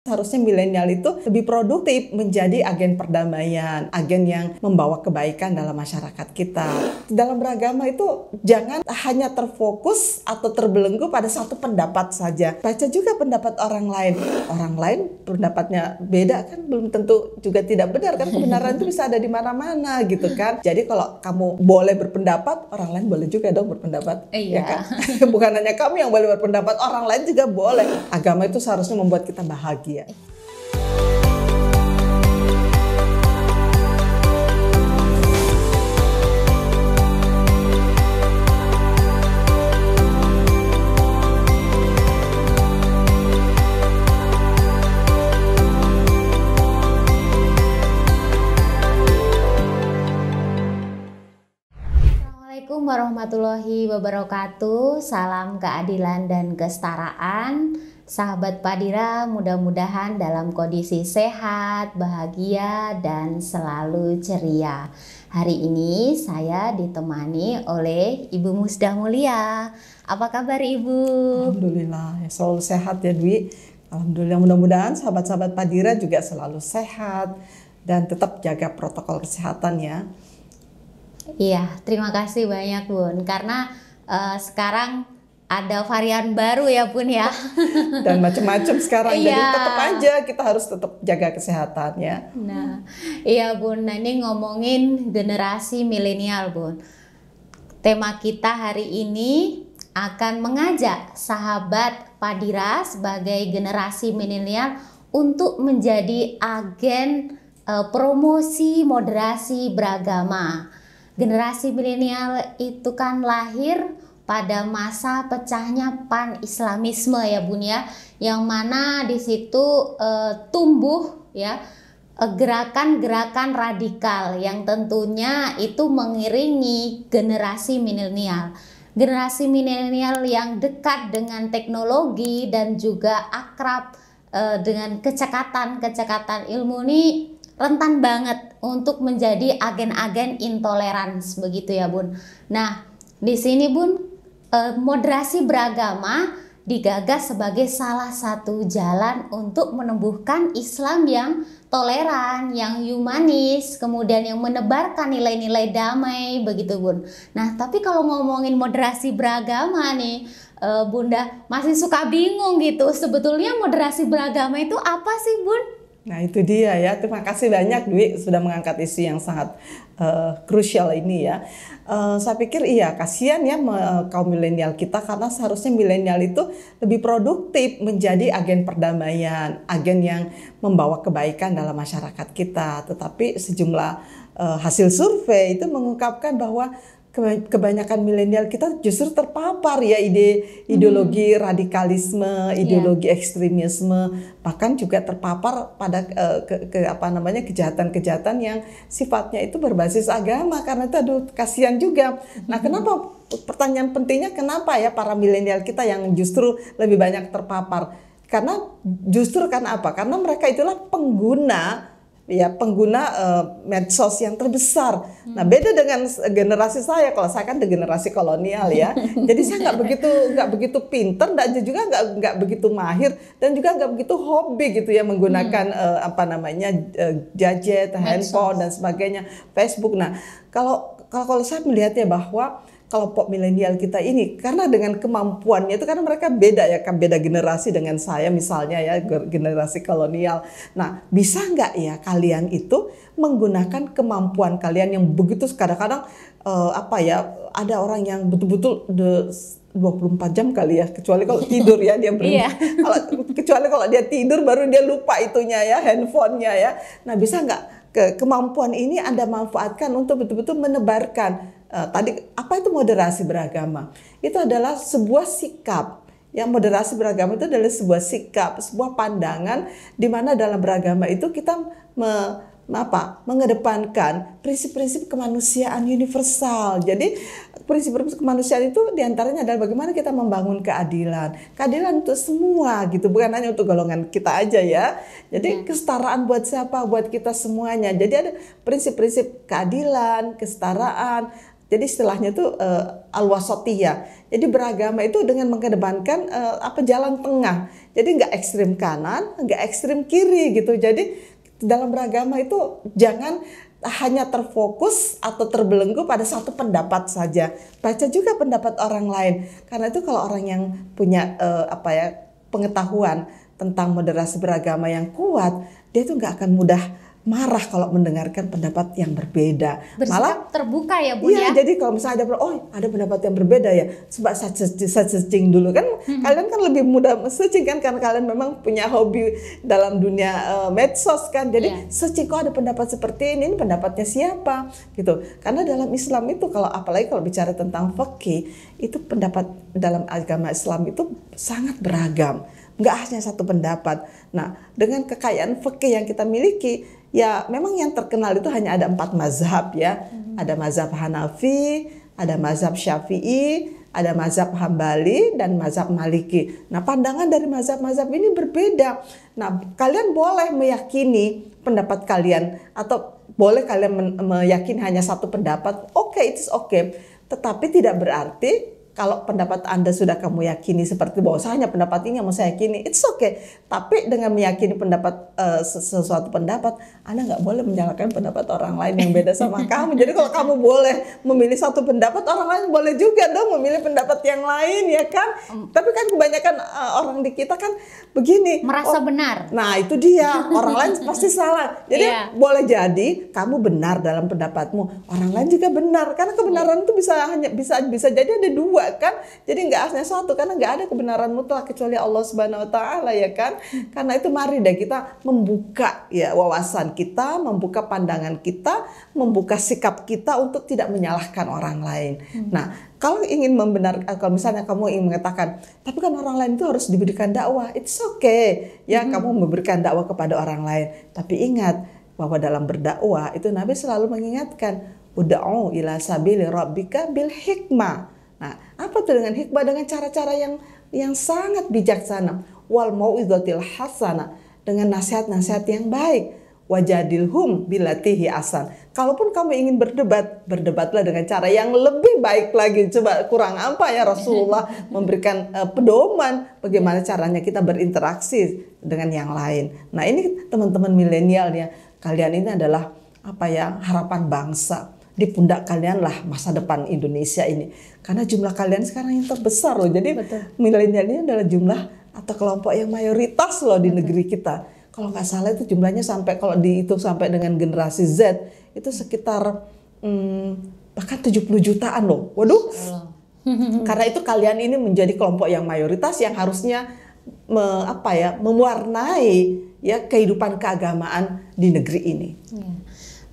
Seharusnya milenial itu lebih produktif menjadi agen perdamaian, agen yang membawa kebaikan dalam masyarakat kita. Dalam beragama itu jangan hanya terfokus atau terbelenggu pada satu pendapat saja. Baca juga pendapat orang lain. Orang lain pendapatnya beda kan belum tentu juga tidak benar kan kebenaran itu bisa ada di mana-mana gitu kan. Jadi kalau kamu boleh berpendapat, orang lain boleh juga dong berpendapat. Iya. Ya kan? Bukan hanya kamu yang boleh berpendapat, orang lain juga boleh. Agama itu seharusnya membuat kita bahagia. Assalamualaikum warahmatullahi wabarakatuh. Salam keadilan dan kesetaraan. Sahabat Padira, mudah-mudahan dalam kondisi sehat, bahagia, dan selalu ceria. Hari ini saya ditemani oleh Ibu Musdah Mulia. Apa kabar Ibu? Alhamdulillah, ya selalu sehat ya Dwi. Alhamdulillah mudah-mudahan sahabat-sahabat Padira juga selalu sehat dan tetap jaga protokol kesehatan ya. Iya, terima kasih banyak Bun. Karena eh, sekarang ada varian baru ya Bun ya. Dan macam-macam sekarang, jadi Iya. tetap aja kita harus tetap jaga kesehatan ya. Nah, iya Bun. Nah, ini ngomongin generasi milenial Bun. Tema kita hari ini akan mengajak sahabat Padira sebagai generasi milenial untuk menjadi agen eh, promosi moderasi beragama. Generasi milenial itu kan lahir pada masa pecahnya pan-islamisme ya Bun ya, yang mana di situ eh, tumbuh ya eh, gerakan-gerakan radikal yang tentunya itu mengiringi generasi milenial. Generasi milenial yang dekat dengan teknologi dan juga akrab eh, dengan kecekatan-kecekatan ilmu ini rentan banget untuk menjadi agen-agen intolerans begitu ya Bun. Nah, di sini Bun eh, moderasi beragama digagas sebagai salah satu jalan untuk menumbuhkan Islam yang toleran, yang humanis, kemudian yang menebarkan nilai-nilai damai begitu Bun. Nah, tapi kalau ngomongin moderasi beragama nih, eh, Bunda masih suka bingung gitu. Sebetulnya moderasi beragama itu apa sih, Bun? Nah itu dia ya, terima kasih banyak Dwi sudah mengangkat isu yang sangat eh, krusial ini ya. Eh, saya pikir iya kasihan ya me- kaum milenial kita karena seharusnya milenial itu lebih produktif menjadi agen perdamaian, agen yang membawa kebaikan dalam masyarakat kita. Tetapi sejumlah eh, hasil survei itu mengungkapkan bahwa kebanyakan milenial kita justru terpapar ya ide ideologi radikalisme, ideologi ekstremisme, bahkan juga terpapar pada eh, ke, ke- apa namanya kejahatan-kejahatan yang sifatnya itu berbasis agama karena itu aduh kasihan juga. Nah, kenapa pertanyaan pentingnya kenapa ya para milenial kita yang justru lebih banyak terpapar? Karena justru karena apa? Karena mereka itulah pengguna ya pengguna eh, medsos yang terbesar. Nah beda dengan generasi saya, kalau saya kan di generasi kolonial ya, jadi saya nggak begitu nggak begitu pinter dan juga nggak nggak begitu mahir dan juga nggak begitu hobi gitu ya menggunakan eh, apa namanya eh, gadget, handphone dan sebagainya, Facebook. Nah kalau kalau kalau saya melihatnya bahwa kelompok milenial kita ini karena dengan kemampuannya itu karena mereka beda ya kan beda generasi dengan saya misalnya ya ge- generasi kolonial. Nah, bisa nggak ya kalian itu menggunakan kemampuan kalian yang begitu kadang-kadang eh, apa ya ada orang yang betul-betul de 24 jam kali ya kecuali kalau tidur ya dia berhenti. Iya. Kalau kecuali kalau dia tidur baru dia lupa itunya ya handphonenya ya. Nah, bisa nggak ke kemampuan ini Anda manfaatkan untuk betul-betul menebarkan eh, tadi apa itu moderasi beragama? Itu adalah sebuah sikap. Yang moderasi beragama itu adalah sebuah sikap, sebuah pandangan di mana dalam beragama itu kita me- apa? mengedepankan prinsip-prinsip kemanusiaan universal. Jadi prinsip-prinsip kemanusiaan itu di antaranya adalah bagaimana kita membangun keadilan, keadilan untuk semua gitu, bukan hanya untuk golongan kita aja ya. Jadi kesetaraan buat siapa? Buat kita semuanya. Jadi ada prinsip-prinsip keadilan, kesetaraan, jadi istilahnya itu uh, al-wasatiyah. Jadi beragama itu dengan mengedepankan uh, apa jalan tengah. Jadi nggak ekstrim kanan, nggak ekstrim kiri gitu. Jadi dalam beragama itu jangan hanya terfokus atau terbelenggu pada satu pendapat saja. Baca juga pendapat orang lain. Karena itu kalau orang yang punya uh, apa ya pengetahuan tentang moderasi beragama yang kuat, dia itu nggak akan mudah marah kalau mendengarkan pendapat yang berbeda. Bersikap Malah terbuka ya Bu iya, ya. jadi kalau misalnya ada oh ada pendapat yang berbeda ya, coba searching dulu kan. Hmm. Kalian kan lebih mudah searching kan karena kalian memang punya hobi dalam dunia uh, medsos kan. Jadi yeah. searching kok ada pendapat seperti ini, ini pendapatnya siapa gitu. Karena dalam Islam itu kalau apalagi kalau bicara tentang fikih, itu pendapat dalam agama Islam itu sangat beragam nggak hanya satu pendapat. Nah, dengan kekayaan fikih yang kita miliki, ya memang yang terkenal itu hanya ada empat mazhab ya. Hmm. Ada mazhab Hanafi, ada mazhab Syafi'i, ada mazhab Hambali dan mazhab Maliki. Nah, pandangan dari mazhab-mazhab ini berbeda. Nah, kalian boleh meyakini pendapat kalian atau boleh kalian meyakini hanya satu pendapat. Oke, okay, it's okay. Tetapi tidak berarti kalau pendapat Anda sudah kamu yakini seperti bahwa saya hanya pendapat ini yang mau saya yakini, it's okay. Tapi dengan meyakini pendapat uh, sesuatu pendapat, Anda nggak boleh menyalahkan pendapat orang lain yang beda sama kamu. Jadi kalau kamu boleh memilih satu pendapat, orang lain boleh juga dong memilih pendapat yang lain, ya kan? Um, Tapi kan kebanyakan uh, orang di kita kan begini. Merasa oh, benar. Nah itu dia, orang lain pasti salah. Jadi yeah. boleh jadi kamu benar dalam pendapatmu, orang lain juga benar. Karena kebenaran itu bisa hanya bisa bisa jadi ada dua kan? Jadi nggak hanya satu karena nggak ada kebenaran mutlak kecuali Allah Subhanahu Wa Taala ya kan? Karena itu mari deh kita membuka ya wawasan kita membuka pandangan kita membuka sikap kita untuk tidak menyalahkan orang lain. Hmm. nah kalau ingin membenarkan kalau misalnya kamu ingin mengatakan tapi kan orang lain itu harus diberikan dakwah it's okay ya hmm. kamu memberikan dakwah kepada orang lain. Tapi ingat bahwa dalam berdakwah itu Nabi selalu mengingatkan Uda'u ila sabili rabbika bil hikmah Nah, apa tuh dengan hikmah dengan cara-cara yang yang sangat bijaksana wal mau'izatil hasana dengan nasihat-nasihat yang baik wajadilhum bilatihi asan. Kalaupun kamu ingin berdebat, berdebatlah dengan cara yang lebih baik lagi. Coba kurang apa ya Rasulullah memberikan uh, pedoman bagaimana caranya kita berinteraksi dengan yang lain. Nah, ini teman-teman milenial ya. Kalian ini adalah apa ya harapan bangsa di pundak kalian lah masa depan Indonesia ini. Karena jumlah kalian sekarang yang terbesar loh. Jadi milenial ini adalah jumlah atau kelompok yang mayoritas loh di Betul. negeri kita. Kalau nggak salah itu jumlahnya sampai kalau dihitung sampai dengan generasi Z itu sekitar hmm, bahkan 70 jutaan loh. Waduh. Karena itu kalian ini menjadi kelompok yang mayoritas yang harusnya me, apa ya mewarnai ya kehidupan keagamaan di negeri ini. Ya.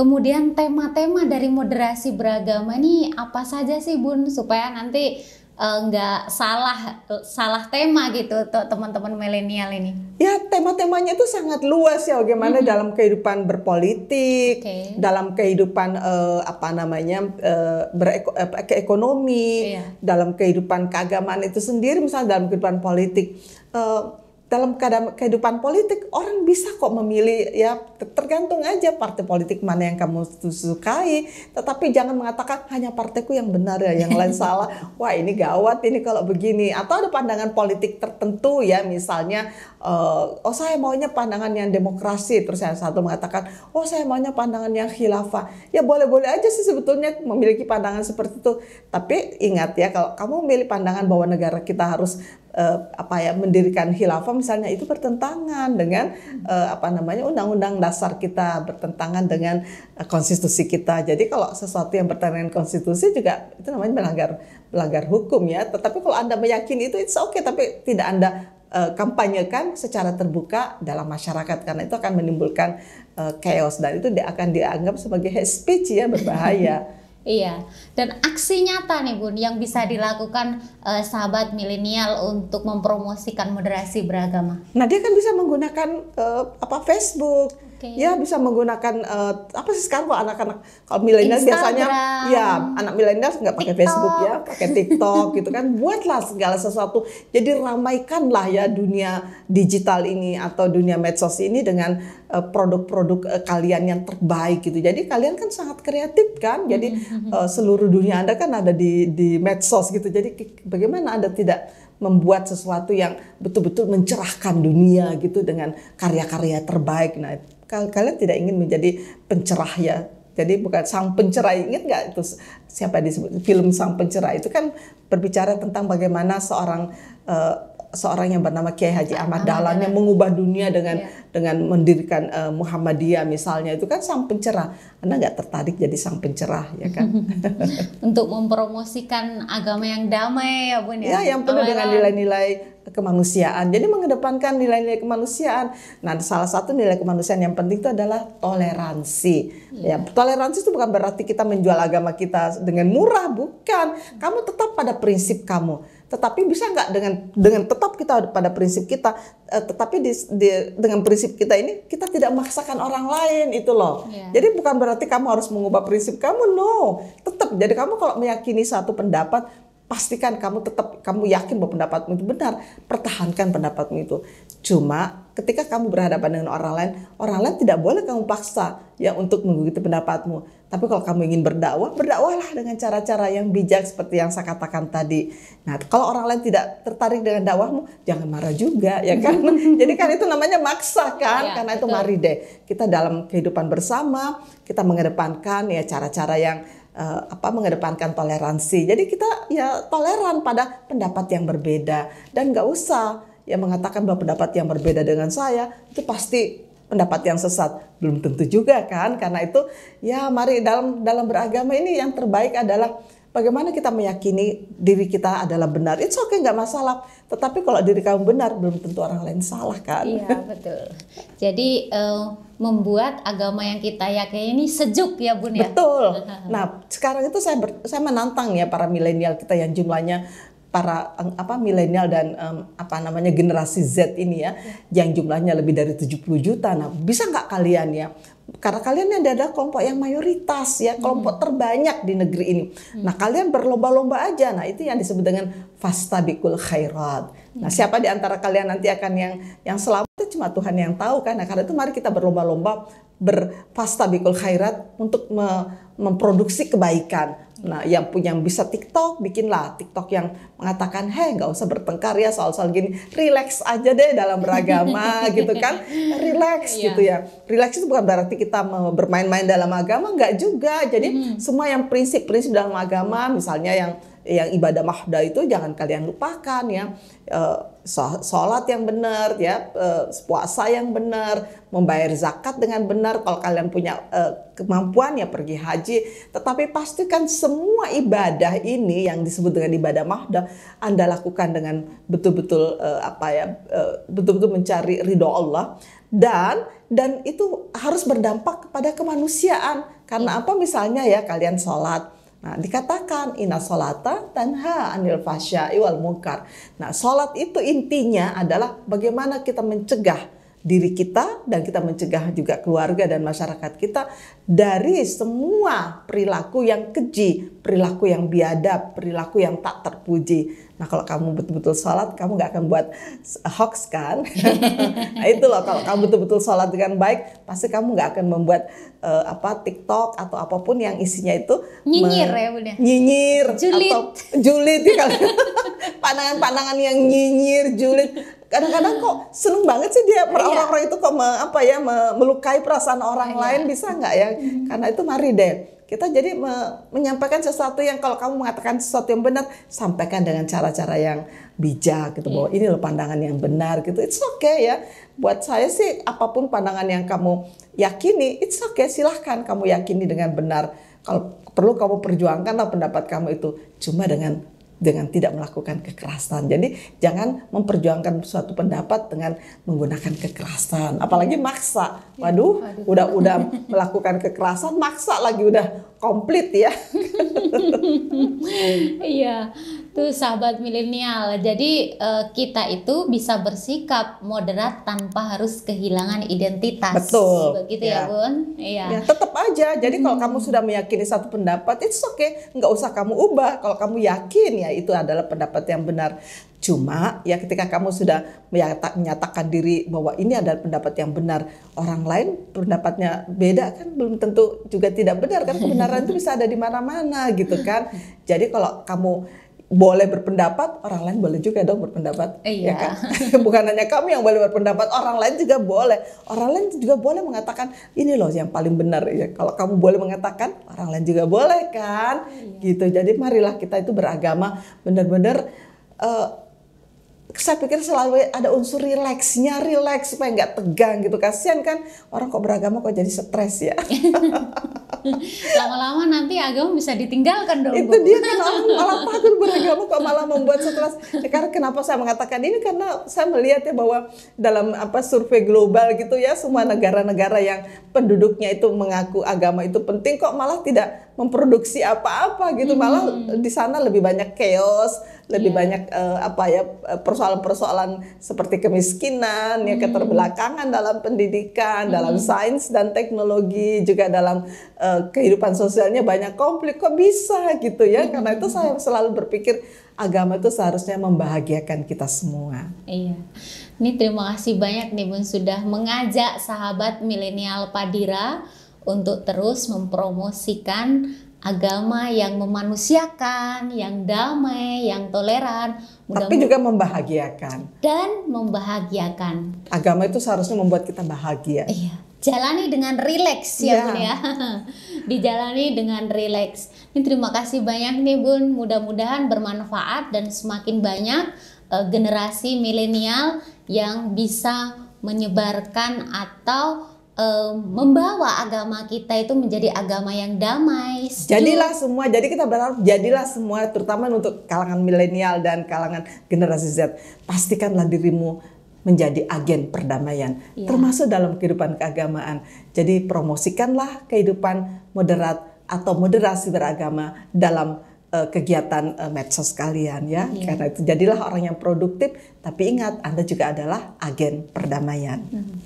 Kemudian tema-tema dari moderasi beragama ini apa saja sih Bun supaya nanti eh, nggak uh, salah salah tema gitu untuk teman-teman milenial ini? Ya tema-temanya itu sangat luas ya bagaimana -hmm. dalam kehidupan berpolitik, okay. dalam kehidupan uh, apa namanya uh, bereko, uh, keekonomi, iya. dalam kehidupan keagamaan itu sendiri misalnya dalam kehidupan politik. Uh, dalam kehidupan politik orang bisa kok memilih ya tergantung aja partai politik mana yang kamu sukai. Tetapi jangan mengatakan hanya partaiku yang benar ya yang lain salah. Wah ini gawat ini kalau begini. Atau ada pandangan politik tertentu ya misalnya uh, oh saya maunya pandangan yang demokrasi. Terus yang satu mengatakan oh saya maunya pandangan yang khilafah. Ya boleh-boleh aja sih sebetulnya memiliki pandangan seperti itu. Tapi ingat ya kalau kamu memilih pandangan bahwa negara kita harus uh, apa ya mendirikan khilafah misalnya itu bertentangan dengan uh, apa namanya undang-undang dasar kita bertentangan dengan uh, konstitusi kita. Jadi kalau sesuatu yang bertentangan konstitusi juga itu namanya melanggar melanggar hukum ya. Tetapi kalau Anda meyakini itu it's okay tapi tidak Anda kampanyekan secara terbuka dalam masyarakat karena itu akan menimbulkan chaos dan itu akan dianggap sebagai hate speech ya berbahaya. Iya, dan aksi nyata nih Bun yang bisa dilakukan uh, sahabat milenial untuk mempromosikan moderasi beragama. Nah dia kan bisa menggunakan uh, apa Facebook, Oke. Ya bisa menggunakan eh, apa sih sekarang kalau anak-anak kalau milenial biasanya ya anak milenial nggak pakai TikTok. Facebook ya, pakai TikTok gitu kan. Buatlah segala sesuatu. Jadi ramaikanlah ya dunia digital ini atau dunia medsos ini dengan eh, produk-produk eh, kalian yang terbaik gitu. Jadi kalian kan sangat kreatif kan. Jadi eh, seluruh dunia Anda kan ada di di medsos gitu. Jadi bagaimana Anda tidak membuat sesuatu yang betul-betul mencerahkan dunia gitu dengan karya-karya terbaik. Nah, kalian tidak ingin menjadi pencerah ya. Jadi bukan sang pencerah ingat nggak itu siapa disebut film sang pencerah itu kan berbicara tentang bagaimana seorang eh, seorang yang bernama Kiai Haji Ahmad Dahlan yang mengubah dunia dengan Iya. dengan mendirikan eh, Muhammadiyah misalnya itu kan sang pencerah. Anda nggak tertarik jadi sang pencerah ya kan? Untuk mempromosikan agama yang damai ya bun ya. Ya, yang penuh dengan nilai-nilai kemanusiaan. Jadi mengedepankan nilai-nilai kemanusiaan. Nah, salah satu nilai kemanusiaan yang penting itu adalah toleransi. Ya, toleransi itu bukan berarti kita menjual agama kita dengan murah, bukan. Kamu tetap pada prinsip kamu. Tetapi bisa nggak dengan dengan tetap kita pada prinsip kita, eh, tetapi di, di- dengan prinsip kita ini kita tidak memaksakan orang lain itu loh. Iya. Jadi bukan berarti kamu harus mengubah prinsip kamu, no. Tetap. Jadi kamu kalau meyakini satu pendapat, pastikan kamu tetap kamu yakin bahwa pendapatmu itu benar, pertahankan pendapatmu itu. Cuma ketika kamu berhadapan dengan orang lain, orang lain tidak boleh kamu paksa ya untuk mengikuti pendapatmu. Tapi kalau kamu ingin berdakwah, berdakwahlah dengan cara-cara yang bijak seperti yang saya katakan tadi. Nah, kalau orang lain tidak tertarik dengan dakwahmu, jangan marah juga ya kan. Jadi kan itu namanya maksa kan, Ya, karena itu betul. mari deh kita dalam kehidupan bersama kita mengedepankan ya cara-cara yang eh, apa mengedepankan toleransi. Jadi kita ya toleran pada pendapat yang berbeda dan nggak usah ya mengatakan bahwa pendapat yang berbeda dengan saya itu pasti pendapat yang sesat belum tentu juga kan karena itu ya mari dalam dalam beragama ini yang terbaik adalah bagaimana kita meyakini diri kita adalah benar it's okay nggak masalah tetapi kalau diri kamu benar belum tentu orang lain salah kan Iya betul. Jadi eh, membuat agama yang kita yakini ini sejuk ya bun ya. Betul. Nah, sekarang itu saya ber- saya menantang ya para milenial kita yang jumlahnya para em, apa milenial dan em, apa namanya generasi Z ini ya yang jumlahnya lebih dari 70 juta. Nah, bisa nggak kalian ya? Karena kalian ini adalah kelompok yang mayoritas ya, kelompok terbanyak di negeri ini. Nah, kalian berlomba-lomba aja. Nah, itu yang disebut dengan fastabikul khairat. Nah, siapa di antara kalian nanti akan yang yang selamat itu cuma Tuhan yang tahu kan. Nah, karena itu mari kita berlomba-lomba berfastabikul khairat untuk me- memproduksi kebaikan. Nah, yang punya yang bisa TikTok, bikinlah TikTok yang mengatakan, heh nggak usah bertengkar ya soal-soal gini, relax aja deh dalam beragama gitu kan, relax Iya. gitu ya. Relax itu bukan berarti kita bermain-main dalam agama, nggak juga. Jadi semua yang prinsip-prinsip dalam agama, misalnya yang yang ibadah mahda itu jangan kalian lupakan ya. Eh, sholat yang benar ya eh, puasa yang benar membayar zakat dengan benar kalau kalian punya eh, kemampuan ya pergi haji. Tetapi pastikan semua ibadah ini yang disebut dengan ibadah mahda anda lakukan dengan betul-betul apa ya betul-betul mencari ridho Allah. Dan dan itu harus berdampak kepada kemanusiaan. Karena apa? Misalnya ya kalian sholat Nah, dikatakan inna solata tanha anil fasya'i wal munkar. Nah, solat itu intinya adalah bagaimana kita mencegah diri kita dan kita mencegah juga keluarga dan masyarakat kita dari semua perilaku yang keji, perilaku yang biadab, perilaku yang tak terpuji. Nah, kalau kamu betul-betul sholat, kamu nggak akan buat hoax kan? nah, itu loh kalau kamu betul-betul sholat dengan baik, pasti kamu nggak akan membuat eh, apa TikTok atau apa pun yang isinya itu Nyinyir ya, Bun, ya? Nyinyir Julid. atau julid ya kalau pandangan-pandangan yang nyinyir, julid. Kadang-kadang kok seneng banget sih dia Iya. orang-orang itu kok me- apa ya me- melukai perasaan orang Iya. lain bisa nggak ya? Karena itu mari deh kita jadi me- menyampaikan sesuatu yang kalau kamu mengatakan sesuatu yang benar sampaikan dengan cara-cara yang bijak gitu bahwa ini loh pandangan yang benar gitu. It's okay ya. Buat saya sih apa pun pandangan yang kamu yakini it's okay silahkan kamu yakini dengan benar. Kalau perlu kamu perjuangkanlah pendapat kamu itu. Cuma dengan dengan tidak melakukan kekerasan. Jadi jangan memperjuangkan suatu pendapat dengan menggunakan kekerasan, apalagi maksa. Waduh, udah udah melakukan kekerasan, maksa lagi udah komplit ya. Iya. Tuh sahabat milenial. Jadi uh, kita itu bisa bersikap moderat tanpa harus kehilangan identitas. Betul. Begitu ya, ya Bun? Iya. Ya, tetap aja. Jadi hmm. kalau kamu sudah meyakini satu pendapat, itu oke, okay. nggak usah kamu ubah. Kalau kamu yakin ya itu adalah pendapat yang benar. Cuma ya ketika kamu sudah menyatakan diri bahwa ini adalah pendapat yang benar, orang lain pendapatnya beda kan belum tentu juga tidak benar kan kebenaran itu bisa ada di mana-mana gitu kan. Jadi kalau kamu boleh berpendapat, orang lain boleh juga dong berpendapat. Iya. Ya kan? Bukan hanya kamu yang boleh berpendapat, orang lain juga boleh. Orang lain juga boleh mengatakan ini loh yang paling benar ya. Kalau kamu boleh mengatakan, orang lain juga boleh kan? Iya. Gitu. Jadi marilah kita itu beragama benar-benar uh, saya pikir selalu ada unsur rileksnya, rileks supaya nggak tegang gitu. Kasihan kan orang kok beragama kok jadi stres ya. Lama-lama nanti agama bisa ditinggalkan dong. Itu dia kan orang malah takut beragama kok malah membuat stres. Ya, karena kenapa saya mengatakan ini karena saya melihat ya bahwa dalam apa survei global gitu ya semua negara-negara yang penduduknya itu mengaku agama itu penting kok malah tidak memproduksi apa-apa gitu. Malah hmm. di sana lebih banyak chaos, lebih yeah. banyak uh, apa ya persoalan-persoalan seperti kemiskinan, ya hmm. keterbelakangan dalam pendidikan, hmm. dalam sains dan teknologi, juga dalam uh, kehidupan sosialnya banyak konflik. Kok bisa gitu ya? Hmm. Karena itu saya selalu berpikir agama itu seharusnya membahagiakan kita semua. Iya. Ini terima kasih banyak nih Bun sudah mengajak sahabat milenial Padira untuk terus mempromosikan agama yang memanusiakan, yang damai, yang toleran, tapi juga membahagiakan dan membahagiakan. Agama itu seharusnya membuat kita bahagia. Iya. Jalani dengan rileks ya, ya Bun ya. Dijalani dengan rileks. Ini terima kasih banyak nih Bun. Mudah-mudahan bermanfaat dan semakin banyak uh, generasi milenial yang bisa menyebarkan atau membawa agama kita itu menjadi agama yang damai. Jadilah semua, jadi kita berharap jadilah semua terutama untuk kalangan milenial dan kalangan generasi Z. Pastikanlah dirimu menjadi agen perdamaian ya. termasuk dalam kehidupan keagamaan. Jadi promosikanlah kehidupan moderat atau moderasi beragama dalam uh, kegiatan uh, medsos kalian ya. ya. Karena itu jadilah orang yang produktif tapi ingat Anda juga adalah agen perdamaian. Hmm.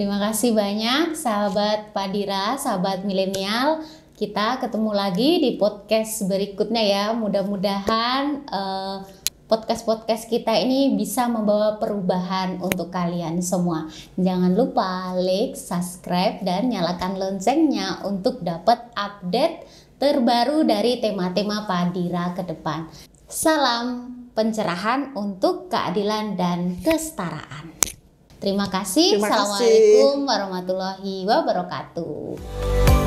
Terima kasih banyak sahabat Padira, sahabat milenial. Kita ketemu lagi di podcast berikutnya ya. Mudah-mudahan uh, podcast-podcast kita ini bisa membawa perubahan untuk kalian semua. Jangan lupa like, subscribe, dan nyalakan loncengnya untuk dapat update terbaru dari tema-tema Padira ke depan. Salam pencerahan untuk keadilan dan kesetaraan. Terima kasih. Terima Assalamualaikum warahmatullahi wabarakatuh.